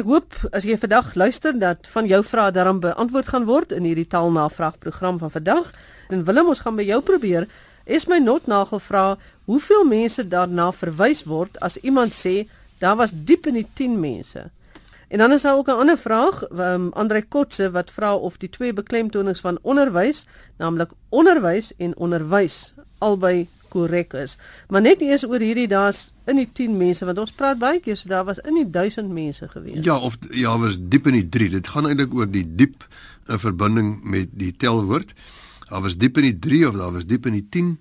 Ek hoop as jy vandag luister dat van jou vrae daarom beantwoord gaan word in hierdie taalnavraagprogram van vandag. En Willem, ons gaan by jou probeer. Is my notnagel vra hoeveel mense daarna verwys word as iemand sê daar was diep in die 10 mense. En dan is daar ook 'n ander vraag, um, Andre Kotse wat vra of die twee beklemtonings van onderwys, naamlik onderwys en onderwys, albei korrek is. Maar net eers oor hierdie daar's in die 10 mense want ons praat baie keer so daar was in die 1000 mense gewees. Ja, of ja, was diep in die 3. Dit gaan eintlik oor die diep in verbinding met die telwoord. Daar was diep in die 3 of daar was diep in die 10.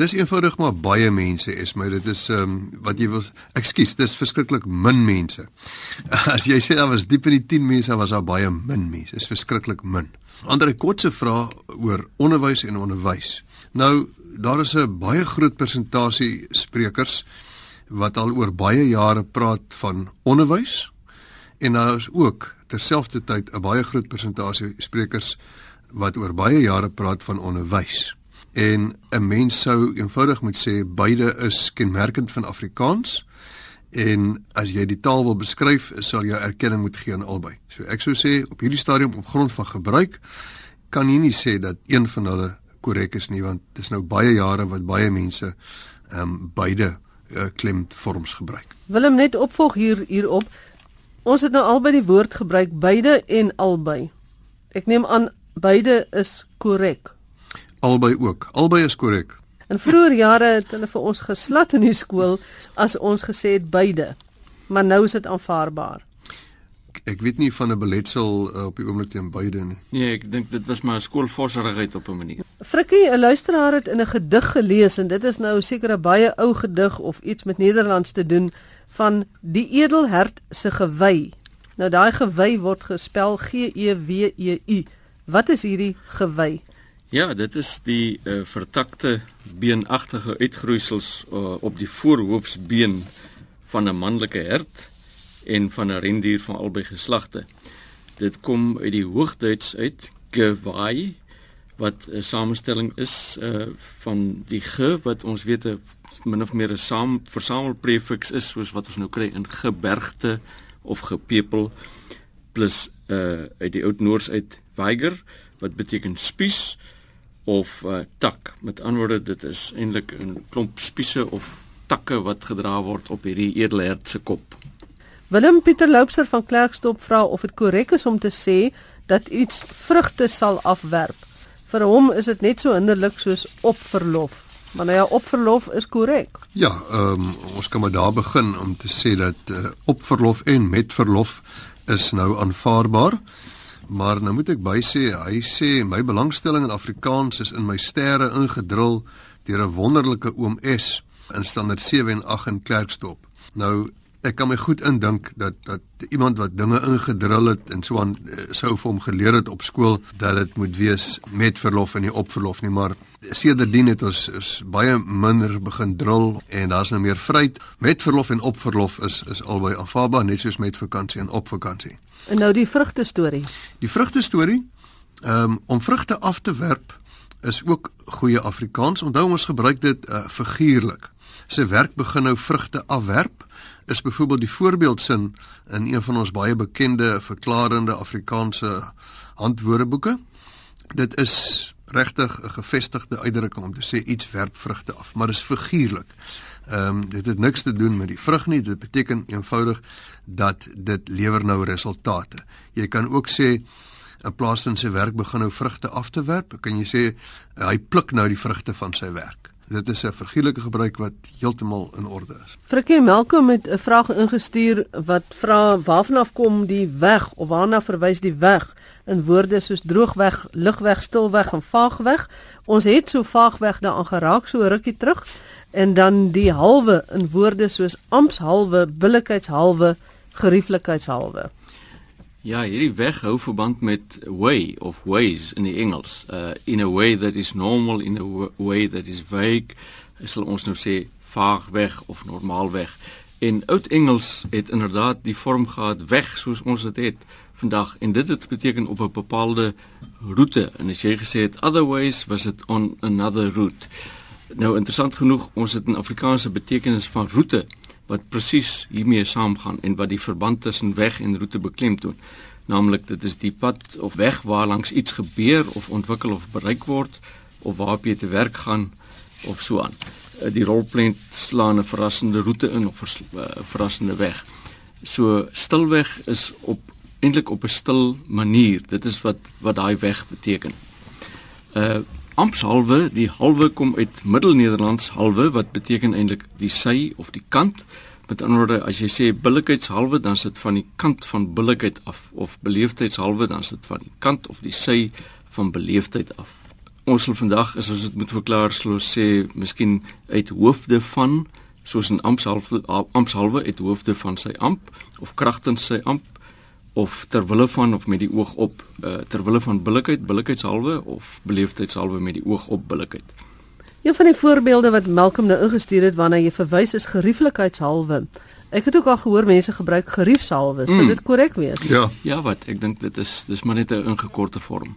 Dis eenvoudig maar baie mense is my dit is ehm um, wat jy wil ekskuus dis verskriklik min mense. As jy sê daar was diep in die 10 mense was daar baie min mense. Dis verskriklik min. Ander kortse vraag oor onderwys en onderwys. Nou daar is 'n baie groot persentasie sprekers wat al oor baie jare praat van onderwys en daar is ook terselfdertyd 'n baie groot persentasie sprekers wat oor baie jare praat van onderwys. En 'n mens sou eenvoudig moet sê beide is kenmerkend van Afrikaans. En as jy die taal wil beskryf, sal jy erkenning moet gee aan albei. So ek sou sê op hierdie stadium op grond van gebruik kan jy nie sê dat een van hulle korrek is nie want dis nou baie jare wat baie mense ehm um, beide uh, klemvorms gebruik. Willem net opvolg hier hierop. Ons het nou albei die woord gebruik beide en albei. Ek neem aan beide is korrek albei ook. Albei is korrek. In vroeë jare het hulle vir ons geslat in die skool as ons gesê het beide. Maar nou is dit aanvaarbaar. Ek weet nie van 'n beletsel uh, op die oomblik teen beide nie. Nee, ek dink dit was maar 'n skoolvorserigheid op 'n manier. Frikkie, 'n luisteraar het in 'n gedig gelees en dit is nou seker 'n baie ou gedig of iets met Nederlands te doen van die edelhert se gewy. Nou daai gewy word gespel G E W E U. Wat is hierdie gewy? Ja, dit is die uh, vertakte beenagtige uitgroeisels uh, op die voorhoofsbeen van 'n manlike hert en van 'n rendier van albei geslagte. Dit kom uit die Hoogduits uit gewai wat 'n samestelling is uh, van die ge wat ons weet 'n min of meer 'n saam versamelprefiks is soos wat ons nou kry in gebergte of gepepel plus uh, uit die Oud-Noors uit weiger wat beteken spies of uh, tak. Met ander woorde, dit is eintlik 'n klomp spiese of takke wat gedra word op hierdie edelhert se kop. Willem Pieter Loubser van Klerksdorp vra of dit korrek is om te sê dat iets vrugte sal afwerp. Vir hom is dit net so hinderlik soos op verlof. Maar nou ja, op verlof is korrek. Ja, ehm um, ons kan maar daar begin om te sê dat uh, op verlof en met verlof is nou aanvaarbaar. Maar nou moet ek by sê, hy sê my belangstelling in Afrikaans is in my sterre ingedrul deur 'n wonderlike oom S in standaard 7 en 8 in Klerksdorp. Nou ek kan my goed indink dat dat iemand wat dinge ingedrul het en so aan eh, sou vir hom geleer het op skool dat dit moet wees met verlof en nie op verlof nie, maar sedertdien het ons is baie minder begin drul en daar's nou meer vryheid. Met verlof en op verlof is is albei aanvaarbaar net soos met vakansie en op vakansie. En nou die vrugte storie. Die vrugte storie, ehm um, om vrugte af te werp is ook goeie Afrikaans. Onthou ons gebruik dit uh, figuurlik. Sy werk begin nou vrugte afwerp is byvoorbeeld die voorbeeldsin in een van ons baie bekende verklarende Afrikaanse handwoordeboeke. Dit is regtig 'n gevestigde uitdrukking om te sê iets werp vrugte af, maar dit is figuurlik. Ehm um, dit het niks te doen met die vrug nie, dit beteken eenvoudig dat dit lewer nou resultate. Jy kan ook sê 'n plaas van sy werk begin nou vrugte af te werp, kan jy sê hy pluk nou die vrugte van sy werk. Dit is 'n figuurlike gebruik wat heeltemal in orde is. Frikkie Melkom het 'n vraag ingestuur wat vra waarvan af kom die weg of waarna verwys die weg? in woorde soos droogweg, lugweg, stilweg en vaagweg. Ons het so vaagweg daaraan geraak so rukkie terug en dan die halwe in woorde soos ampshalwe, billikheidshalwe, gerieflikheidshalwe. Ja, hierdie weg hou verband met way of ways in die Engels. Uh in a way that is normal in a way that is vague. Sal ons nou sê vaagweg of normaalweg. In oud Engels het inderdaad die vorm gehad weg soos ons dit het vandag en dit het beteken op 'n bepaalde roete en as jy gesê het otherwise was it on another route. Nou interessant genoeg, ons het 'n Afrikaanse betekenis van roete wat presies hiermee saamgaan en wat die verband tussen weg en roete beklemtoon. Naamlik dit is die pad of weg waar langs iets gebeur of ontwikkel of bereik word of waarop jy te werk gaan of so aan. Eh, die rolprent slaan 'n verrassende roete in of 'n eh, verrassende weg. So stilweg is op eintlik op 'n stil manier. Dit is wat wat daai weg beteken. Uh ampshalwe, die halwe kom uit Middelnederlands halwe wat beteken eintlik die sy of die kant. Met ander woorde, as jy sê billikheidshalwe, dan is dit van die kant van billikheid af of beleefdheidshalwe, dan is dit van die kant of die sy van beleefdheid af. Ons sal vandag, as ons dit moet verklaar, sou sê miskien uit hoofde van soos 'n ampshalwe ampshalwe uit hoofde van sy amp of kragtens sy amp of ter wille van of met die oog op uh, ter wille van billikheid billikheidshalwe of beleefdheidshalwe met die oog op billikheid. Een van die voorbeelde wat Malcolm nou ingestuur het waarna jy verwys is gerieflikheidshalwe. Ek het ook al gehoor mense gebruik geriefshalwe. Sou mm. dit korrek wees? Ja. Ja, wat? Ek dink dit is dis maar net 'n ingekorte vorm.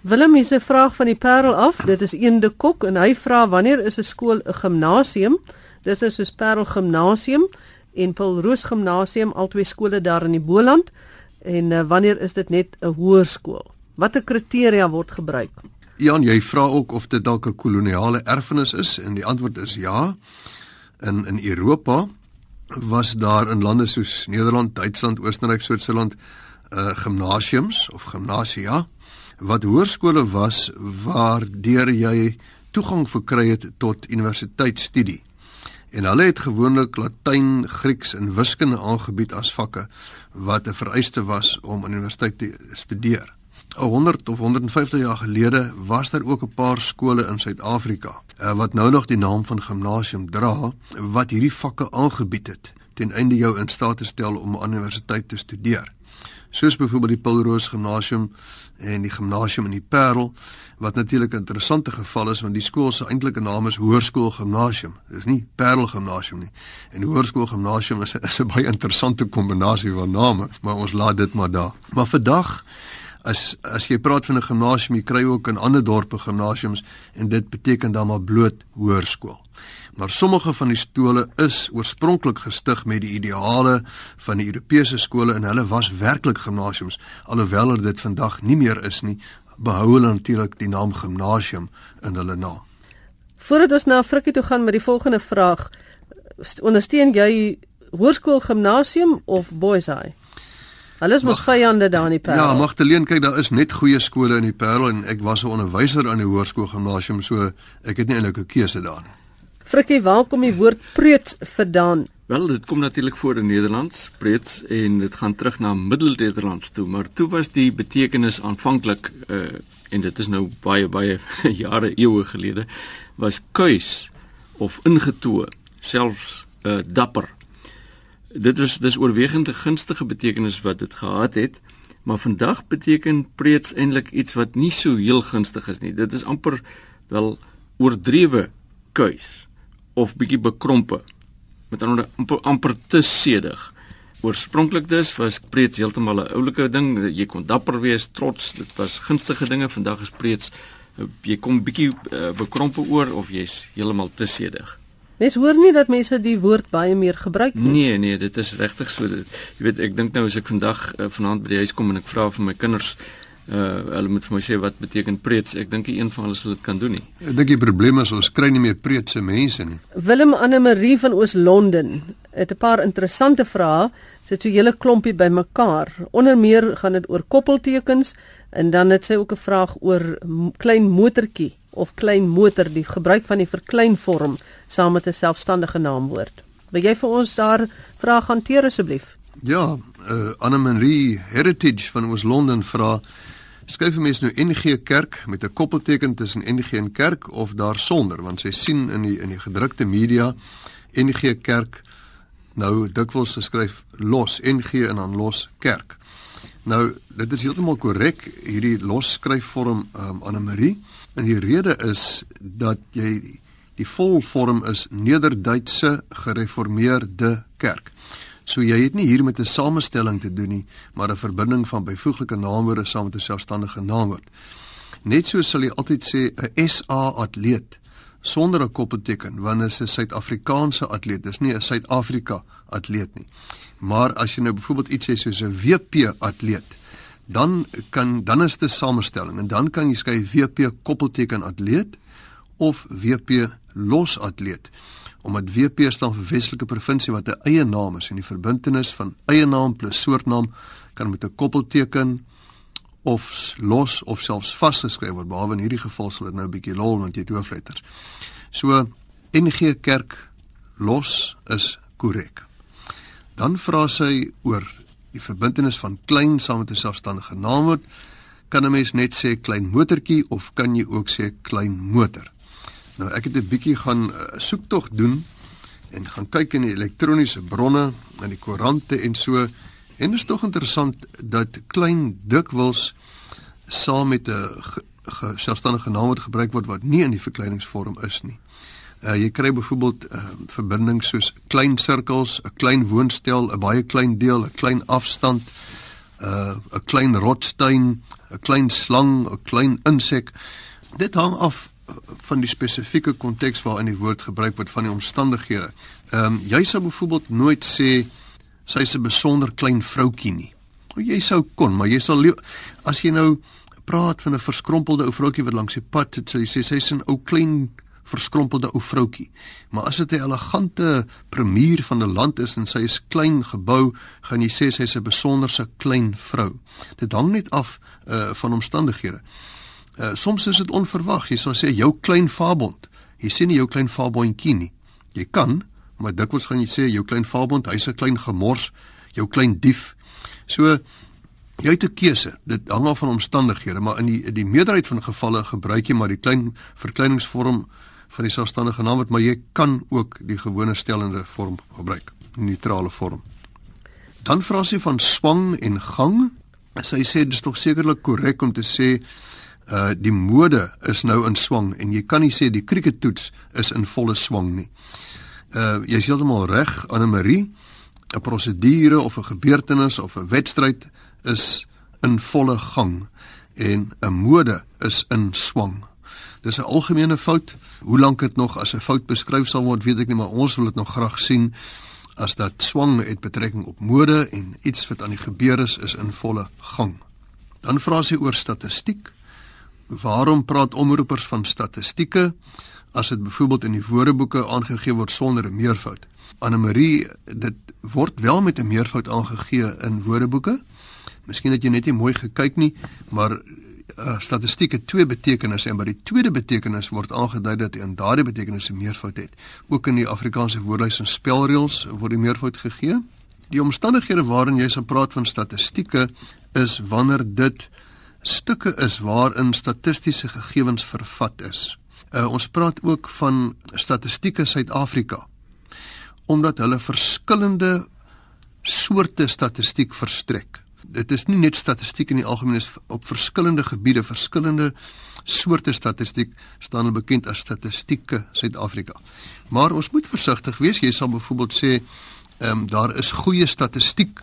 Willem het 'n vraag van die Parel af. Dit is een de kok en hy vra wanneer is 'n skool 'n gimnasium? Dis is soos Parel Gimnasium en Paul Roos Gimnasium, albei skole daar in die Boland. En uh, wanneer is dit net 'n hoërskool? Watter kriteria word gebruik? Jan, jy vra ook of dit dalk 'n koloniale erfenis is en die antwoord is ja. In in Europa was daar in lande soos Nederland, Duitsland, Oostenryk, Switserland uh gimnasiums of gimnasia wat hoërskole was waardeur jy toegang verkry het tot universiteitsstudie en hulle het gewoonlik Latyn, Grieks en wiskunde aangebied as vakke wat 'n vereiste was om aan universiteit te studeer. 100 of 150 jaar gelede was daar ook 'n paar skole in Suid-Afrika eh, wat nou nog die naam van gimnasium dra wat hierdie vakke aangebied het ten einde jou in staat te stel om aan universiteit te studeer. Soos byvoorbeeld die Pilroos Gimnasium en die gimnasium in die Parel wat natuurlik 'n interessante geval is want die skool se eintlike naam is Hoërskool Gimnasium. Dis nie Parel Gimnasium nie. En Hoërskool Gimnasium is 'n is 'n baie interessante kombinasie van name, maar ons laat dit maar daar. Maar vandag as as jy praat van 'n gimnasium, jy kry ook in ander dorpe gimnasiums en dit beteken dan maar bloot hoërskool. Maar sommige van die skole is oorspronklik gestig met die ideale van die Europese skole en hulle was werklik gimnasiums alhoewel dit vandag nie meer is nie behou hulle natuurlik die naam gimnasium in hulle naam. Voordat ons na Frikkie toe gaan met die volgende vraag, ondersteun jy hoërskool gimnasium of boys high? Hulle is mos vyande daar in die Parel. Ja, Magdalene, kyk daar is net goeie skole in die Parel en ek was 'n onderwyser aan die hoërskool gimnasium, so ek het nie eintlik 'n keuse daar nie. Frikkie, waar kom die woord preut vandaan? Wel, dit kom natuurlik voor in Nederlands, preuts en dit gaan terug na Middelnederlands toe, maar toe was die betekenis aanvanklik uh en dit is nou baie baie jare eeue gelede was kuis of ingetoe, selfs uh dapper. Dit was dis oorwegend 'n gunstige betekenis wat dit gehad het, maar vandag beteken preuts eintlik iets wat nie so heel gunstig is nie. Dit is amper wel oordrewe kuis of bietjie bekrompe met ander amper, amper te sedig. Oorspronklik dus was preets heeltemal 'n oulike ding. Jy kon dapper wees, trots, dit was gunstige dinge. Vandag is preets eh, jy kom bietjie uh, bekrompe oor of jy's heeltemal te sedig. Mens hoor nie dat mense die woord baie meer gebruik nie. Nee, nee, dit is regtig so. Dit, jy weet, ek dink nou as ek vandag uh, vanaand by die huis kom en ek vra vir my kinders uh hulle moet vir my sê wat beteken preets. Ek dink een van hulle sal dit kan doen nie. Ek dink die probleem is ons kry nie meer preetse mense nie. Willem Anne Marie van Oos-London het 'n paar interessante vrae. Het so 'n hele klompie bymekaar. Onder meer gaan dit oor koppeltekens en dan het sy ook 'n vraag oor klein motortjie of klein motor, die gebruik van die verkleinvorm saam met 'n selfstandige naamwoord. Wil jy vir ons daar vraag hanteer asseblief? Ja, uh, Anne Marie Heritage van Oos-London vra skryf mense nou NG Kerk met 'n koppelteken tussen NG en Kerk of daarsonder want sy sien in die in die gedrukte media NG Kerk nou dikwels geskryf los NG en dan los Kerk. Nou dit is heeltemal korrek hierdie los skryfvorm um, Anne Marie en die rede is dat jy die volvorm is Nederduitse gereformeerde kerk. So jy het nie hier met 'n samestelling te doen nie, maar 'n verbinding van byvoeglike naamwoorde saam met 'n selfstandige naamwoord. Net so sal jy altyd sê 'n SA atleet sonder 'n koppelteken wanneer dit 'n Suid-Afrikaanse atleet is, nie 'n Suid-Afrika atleet nie. Maar as jy nou byvoorbeeld iets sê soos 'n WP atleet, dan kan dan is dit 'n samestelling en dan kan jy skryf WP koppelteken atleet of WP los atleet omdat WP staan vir Weselike Provinsie wat 'n eie naam is en die verbintenis van eie naam plus soortnaam kan met 'n koppelteken of los of selfs vasgeskryf word behalwe in hierdie geval sal dit nou 'n bietjie lol want jy het hoofletters. So NG Kerk los is korrek. Dan vra sy oor die verbintenis van klein saam met 'n selfstandige naamwoord. Kan 'n mens net sê klein motortjie of kan jy ook sê klein motor? Nou ek het 'n bietjie gaan uh, soektog doen en gaan kyk in die elektroniese bronne, in die koerante en so en dit is tog interessant dat klein dikwels saam met 'n selfstandige naamwoord gebruik word wat nie in die verkleiningsvorm is nie. Uh, jy kry byvoorbeeld uh, verbindings soos klein sirkels, 'n klein woonstel, 'n baie klein deel, 'n klein afstand, 'n uh, klein rotsteen, 'n klein slang, 'n klein insek. Dit hang af van die spesifieke konteks waarin die woord gebruik word van die omstandighede. Ehm um, jy sou byvoorbeeld nooit sê sy's 'n besonder klein vroutjie nie. O jy sou kon, maar jy sal as jy nou praat van 'n verskrompelde ou vroutjie wat langs die pad sit, sê jy sê sy's 'n ou klein verskrompelde ou vroutjie. Maar as dit 'n elegante premier van 'n land is en sy is klein gebou, gaan jy sê sy's 'n besonderse klein vrou. Dit hang net af uh, van omstandighede. Uh, soms is dit onverwag. Jy sal sê jou klein vaabond. Jy sien nie jou klein vaabondjie nie. Jy kan, maar dikwels gaan jy sê jou klein vaabond, hy's 'n klein gemors, jou klein dief. So jy het 'n keuse. Dit hang af van omstandighede, maar in die in die meerderheid van gevalle gebruik jy maar die klein verkleiningsvorm van die selfstandige naamwoord, maar jy kan ook die gewone stellende vorm gebruik, die neutrale vorm. Dan vra sy van swang en gang. Sy sê dis tog sekerlik korrek om te sê uh die mode is nou in swang en jy kan nie sê die krieketoets is in volle swang nie. Uh jy is heeltemal reg Anne Marie. 'n Prosedure of 'n gebeurtenis of 'n wedstryd is in volle gang en 'n mode is in swang. Dis 'n algemene fout. Hoe lank dit nog as 'n fout beskryf sal word, weet ek nie, maar ons wil dit nog graag sien as dat swang het betrekking op mode en iets wat aan die gebeur is is in volle gang. Dan vra sy oor statistiek. Waarom praat omroepers van statistieke as dit byvoorbeeld in die woordeboeke aangegee word sonder 'n meervoud? Anne Marie, dit word wel met 'n meervoud aangegee in woordeboeke. Miskien het jy net nie mooi gekyk nie, maar uh, statistieke twee betekenisse en by die tweede betekenis word aangedui dat dit in daardie betekenis 'n meervoud het. Ook in die Afrikaanse woordelys en spelreëls word die meervoud gegee. Die omstandighede waarin jy se praat van statistieke is wanneer dit stukke is waarin statistiese gegevens vervat is. Uh, ons praat ook van statistieke Suid-Afrika omdat hulle verskillende soorte statistiek verstrek. Dit is nie net statistiek in die algemeen is op verskillende gebiede, verskillende soorte statistiek staan hulle bekend as statistieke Suid-Afrika. Maar ons moet versigtig wees. Jy sal byvoorbeeld sê, ehm um, daar is goeie statistiek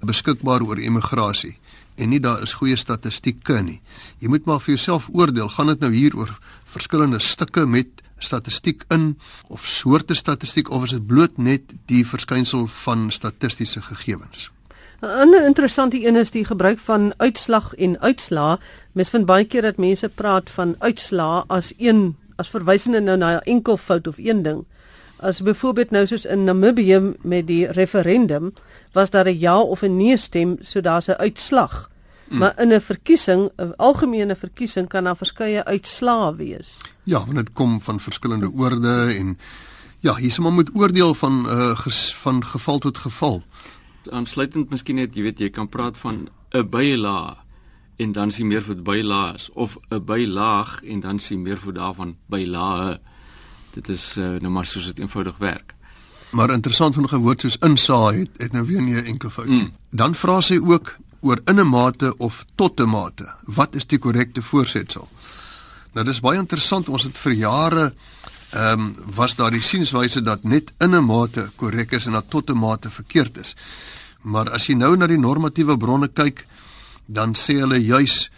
beskikbaar oor immigrasie en nie daar is goeie statistieke nie. Jy moet maar vir jouself oordeel, gaan dit nou hier oor verskillende stukke met statistiek in of soorte statistiek of is dit bloot net die verskynsel van statistiese gegevens? 'n Ander interessante een is die gebruik van uitslag en uitslaa. Mens vind baie keer dat mense praat van uitslaa as een as verwysende nou na 'n enkel fout of een ding. As byvoorbeeld nou soos in Namibië met die referendum was daar 'n ja of 'n nee stem, so daar's 'n uitslag. Mm. Maar in 'n verkiesing, 'n algemene verkiesing kan daar verskeie uitslae wees. Ja, want dit kom van verskillende oorde en ja, hier se maar moet oordeel van uh, ges, van geval tot geval. Aansluitend miskien net, jy weet jy kan praat van 'n byla en dan sien meer vir bylaas of 'n bylaag en dan sien meer vir daarvan bylaa. Dit is uh, nou maar soos dit eenvoudig werk. Maar interessant genoeg 'n woord soos insaai het, het nou weer nie 'n enkel fout nie. Mm. Dan vra sy ook oor in 'n mate of tot 'n mate. Wat is die korrekte voorsetsel? Nou dis baie interessant. Ons het vir jare ehm um, was daar die sienswyse dat net in 'n mate korrek is en dat tot 'n mate verkeerd is. Maar as jy nou na die normatiewe bronne kyk, dan sê hulle juis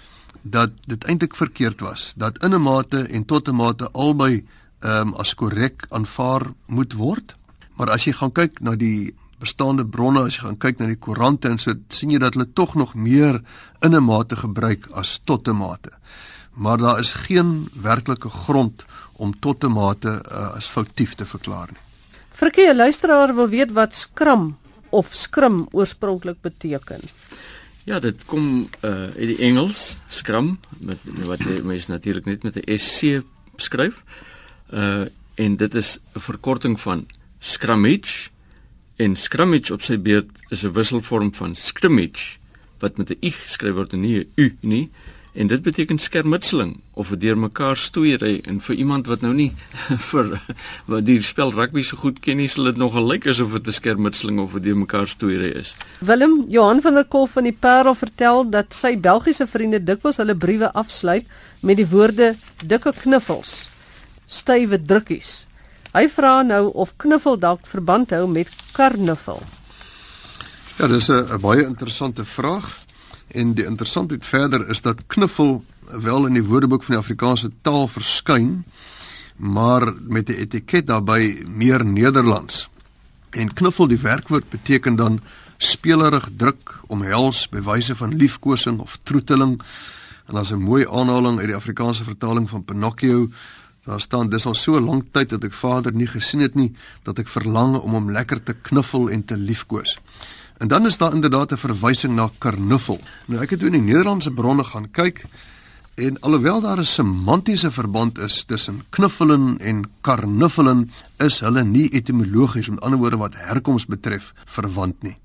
dat dit eintlik verkeerd was. Dat in 'n mate en tot 'n mate albei ehm um, as korrek aanvaar moet word. Maar as jy gaan kyk na die bestaande bronne, as jy gaan kyk na die koerante en so sien jy dat hulle tog nog meer in 'n mate gebruik as tot 'n mate. Maar daar is geen werklike grond om tot 'n mate uh, as foutief te verklaar nie. Frikkie, 'n luisteraar wil weet wat skram of skrim oorspronklik beteken. Ja, dit kom uh uit die Engels, scrum, met wat mense natuurlik net met 'n SC skryf. Uh en dit is 'n verkorting van scrummage en scrummage op sy beurt is 'n wisselvorm van scrimmage wat met 'n i geskryf word en nie 'n u nie. En dit beteken skermutseling of 'n deurmekaar stoeiery en vir iemand wat nou nie vir wat die spel rugby so goed ken nie sal dit nogal lyk asof dit 'n skermutseling of 'n deurmekaar stoeiery is. Willem Johan van der Kolf van die Parel vertel dat sy Belgiese vriende dikwels hulle briewe afsluit met die woorde dikke knuffels, stywe drukkies. Hy vra nou of knuffel dalk verband hou met karnaval. Ja, dis 'n baie interessante vraag. En die interessantheid verder is dat knuffel wel in die Woordeboek van die Afrikaanse taal verskyn, maar met 'n etiket daarbey meer Nederlands. En knuffel die werkwoord beteken dan spelerig druk, omhels, bewyse van liefkosing of troeteling. En as 'n mooi aanhaling uit die Afrikaanse vertaling van Pinocchio, daar staan dis al so lank tyd dat ek vader nie gesien het nie dat ek verlang om hom lekker te knuffel en te liefkoos. En dan is daar inderdaad 'n verwysing na karnuffel. Nou ek het toe in die Nederlandse bronne gaan kyk en alhoewel daar 'n semantiese verband is tussen knuffelen en karnuffelen, is hulle nie etimologies, met ander woorde wat herkoms betref, verwant nie.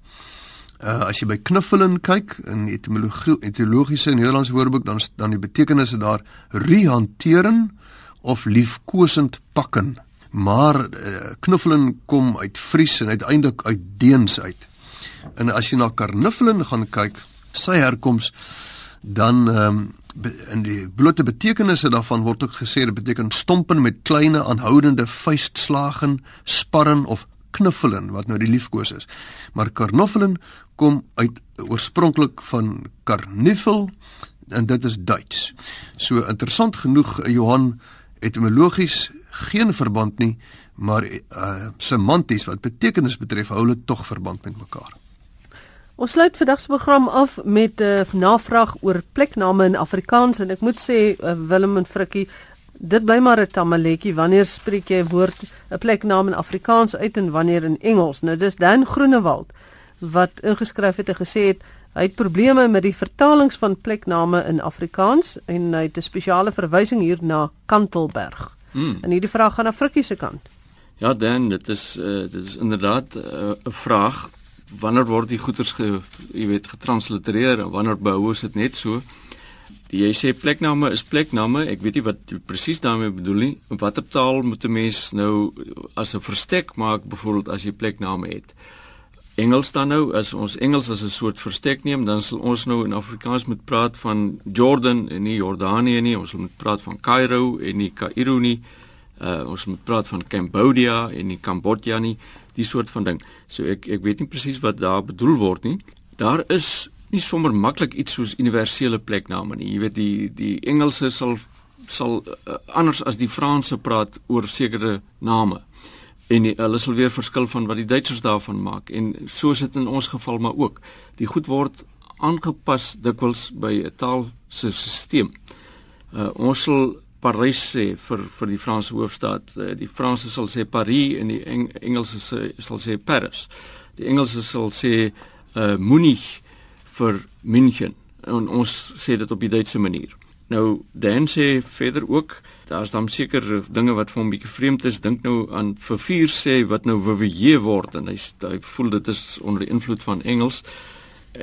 Uh as jy by knuffelen kyk in etimologie etimologiese Nederlandse woordeboek dan dan die betekenisse daar rehanteren of liefkosend pakken. Maar uh, knuffelen kom uit Fries en uiteindelik uit Deens uit. En as jy na karnuffelen gaan kyk, sy herkoms dan ehm um, in die blote betekenisse daarvan word ook gesê dit beteken stompen met kleine aanhoudende vuistslagen, sparren of knuffelen wat nou die liefkoos is. Maar karnuffelen kom uit oorspronklik van karnuffel en dit is Duits. So interessant genoeg Johan etimologies geen verband nie, maar uh, semanties wat betekenis betref hou hulle tog verband met mekaar. Ons sluit vandag se program af met 'n uh, navraag oor plekname in Afrikaans en ek moet sê uh, Willem en Frikkie dit bly maar 'n tamaletjie wanneer spreek jy 'n woord 'n pleknaam in Afrikaans uit en wanneer in Engels nou dis Dan Groenewald wat ingeskryf het en gesê het hy het probleme met die vertalings van plekname in Afrikaans en hy het 'n spesiale verwysing hier na Kantelberg. Hmm. en hierdie vraag gaan na Frikkie se kant. Ja Dan dit is uh, dit is inderdaad uh, 'n vraag. Wanneer word die goeders ge jy weet getranslitereer en wanneer behou ons dit net so? Die jy sê plekname is plekname. Ek weet nie wat presies daarmee bedoel nie. Watter taal moet 'n mens nou as 'n verstek maak byvoorbeeld as jy plekname het Engels dan nou as ons Engels as 'n soort verstek neem dan sal ons nou in Afrikaans moet praat van Jordan en nie Jordanië nie ons moet praat van Cairo en nie Kaïro nie uh, ons moet praat van Cambodia en nie Kambodja nie die soort van ding. So ek ek weet nie presies wat daar bedoel word nie. Daar is nie sommer maklik iets soos universele plekname nie. Jy weet die die Engelse sal sal uh, anders as die Franse praat oor sekere name. En die, hulle sal weer verskil van wat die Duitsers daarvan maak en so is dit in ons geval maar ook. Die goed word aangepas dikwels by 'n taal se stelsel. Uh, ons sal Parys sê vir vir die Franse hoofstad. Eh, die Franse sal sê Paris en die Eng Engelse sê, sal sê Paris. Die Engelse sal sê uh Munich vir München. En ons sê dit op die Duitse manier. Nou Dan sê verder ook daar's dan seker dinge wat vir hom bietjie vreemd is. Dink nou aan vir vier sê wat nou VW word en hy hy voel dit is onder die invloed van Engels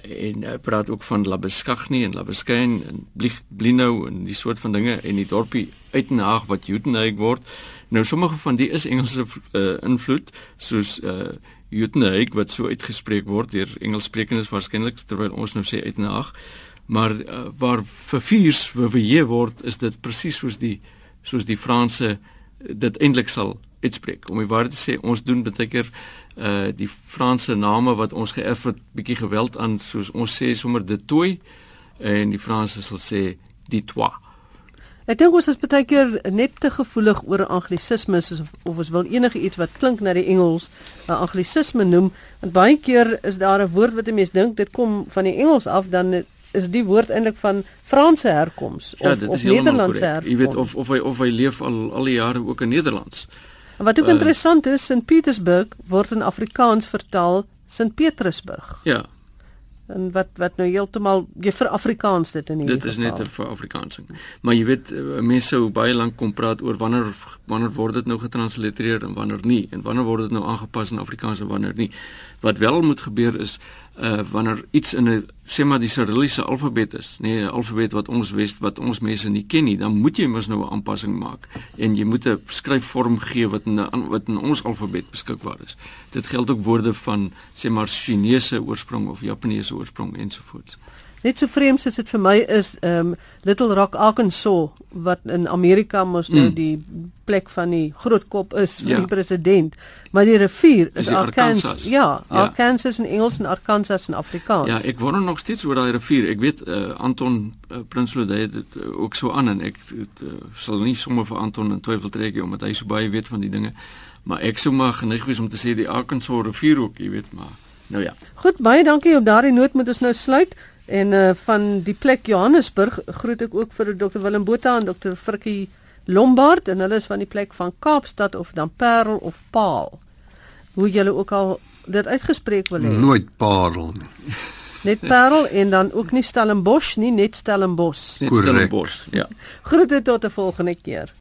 en hy praat ook van Labeskagni en Labeskein en Blinou en die soort van dinge en die dorpie Uitenhaag wat Uitenhaag word. Nou sommige van die is Engelse uh, invloed soos uh Uitenhaag wat so uitgespreek word deur Engelssprekendes waarskynlik terwyl ons nou sê Uitenhaag. Maar uh, waar vir viers WW word is dit presies soos die soos die Franse dit eintlik sal uitspreek. Om die waarheid te sê, ons doen baie keer uh die Franse name wat ons geërf het bietjie geweld aan soos ons sê sommer de toi en die Franse sal sê die toi. Ek dink ons is baie keer net te gevoelig oor anglisismes of, of ons wil enige iets wat klink na die Engels 'n anglisisme noem. Want baie keer is daar 'n woord wat 'n mens dink dit kom van die Engels af dan is die woord eintlik van Franse herkoms ja, of of Nederlandse herkoms. Jy weet of of hy of hy leef al al die jare ook in Nederlands. En wat ook uh, interessant is, St Petersburg word in Afrikaans vertaal St Petersburg. Ja. En wat wat nou heeltemal jy vir Afrikaans dit in hierdie Dit is net 'n vir Afrikaansing. Maar jy weet eh, mense sou baie lank kom praat oor wanneer wanneer word dit nou getranslitereer en wanneer nie en wanneer word dit nou aangepas in Afrikaans en wanneer nie. Wat wel moet gebeur is uh wanneer iets in 'n sê maar die Cyrilliese alfabet is, nee, 'n alfabet wat ons wes wat ons mense nie ken nie, dan moet jy mos nou 'n aanpassing maak en jy moet 'n skryfvorm gee wat in 'n wat in ons alfabet beskikbaar is. Dit geld ook woorde van sê maar Chinese oorsprong of Japaneese oorsprong ensovoorts. Net so vreemd soos dit vir my is, um, Little Rock Arkansas wat in Amerika mos nou mm. die plek van die groot kop is van ja. die president, maar die rivier is, is Arkansas. Arkansas. Ja, ja, Arkansas in Engels en Arkansas in Afrikaans. Ja, ek wonder nog steeds oor daai rivier. Ek weet uh, Anton uh, Prinsloo het dit uh, ook so aan en ek het, uh, sal nie sommer vir Anton in twyfel trek omdat hy so baie weet van die dinge. Maar ek sou maar geneig wees om te sê die Arkansas rivier ook, jy weet maar. Nou ja. Goed, baie dankie op daardie noot moet ons nou sluit. En uh, van die plek Johannesburg groet ek ook vir Dr Willem Botha en Dr Frikkie Lombard en hulle is van die plek van Kaapstad of dan Parel of Paal. Hoe julle ook al dit uitgespreek wil hê. Nooit Parel nie. Net Parel en dan ook nie Stellenbosch nie, net Stellenbosch. Net Stellenbosch, ja. Groete tot 'n volgende keer.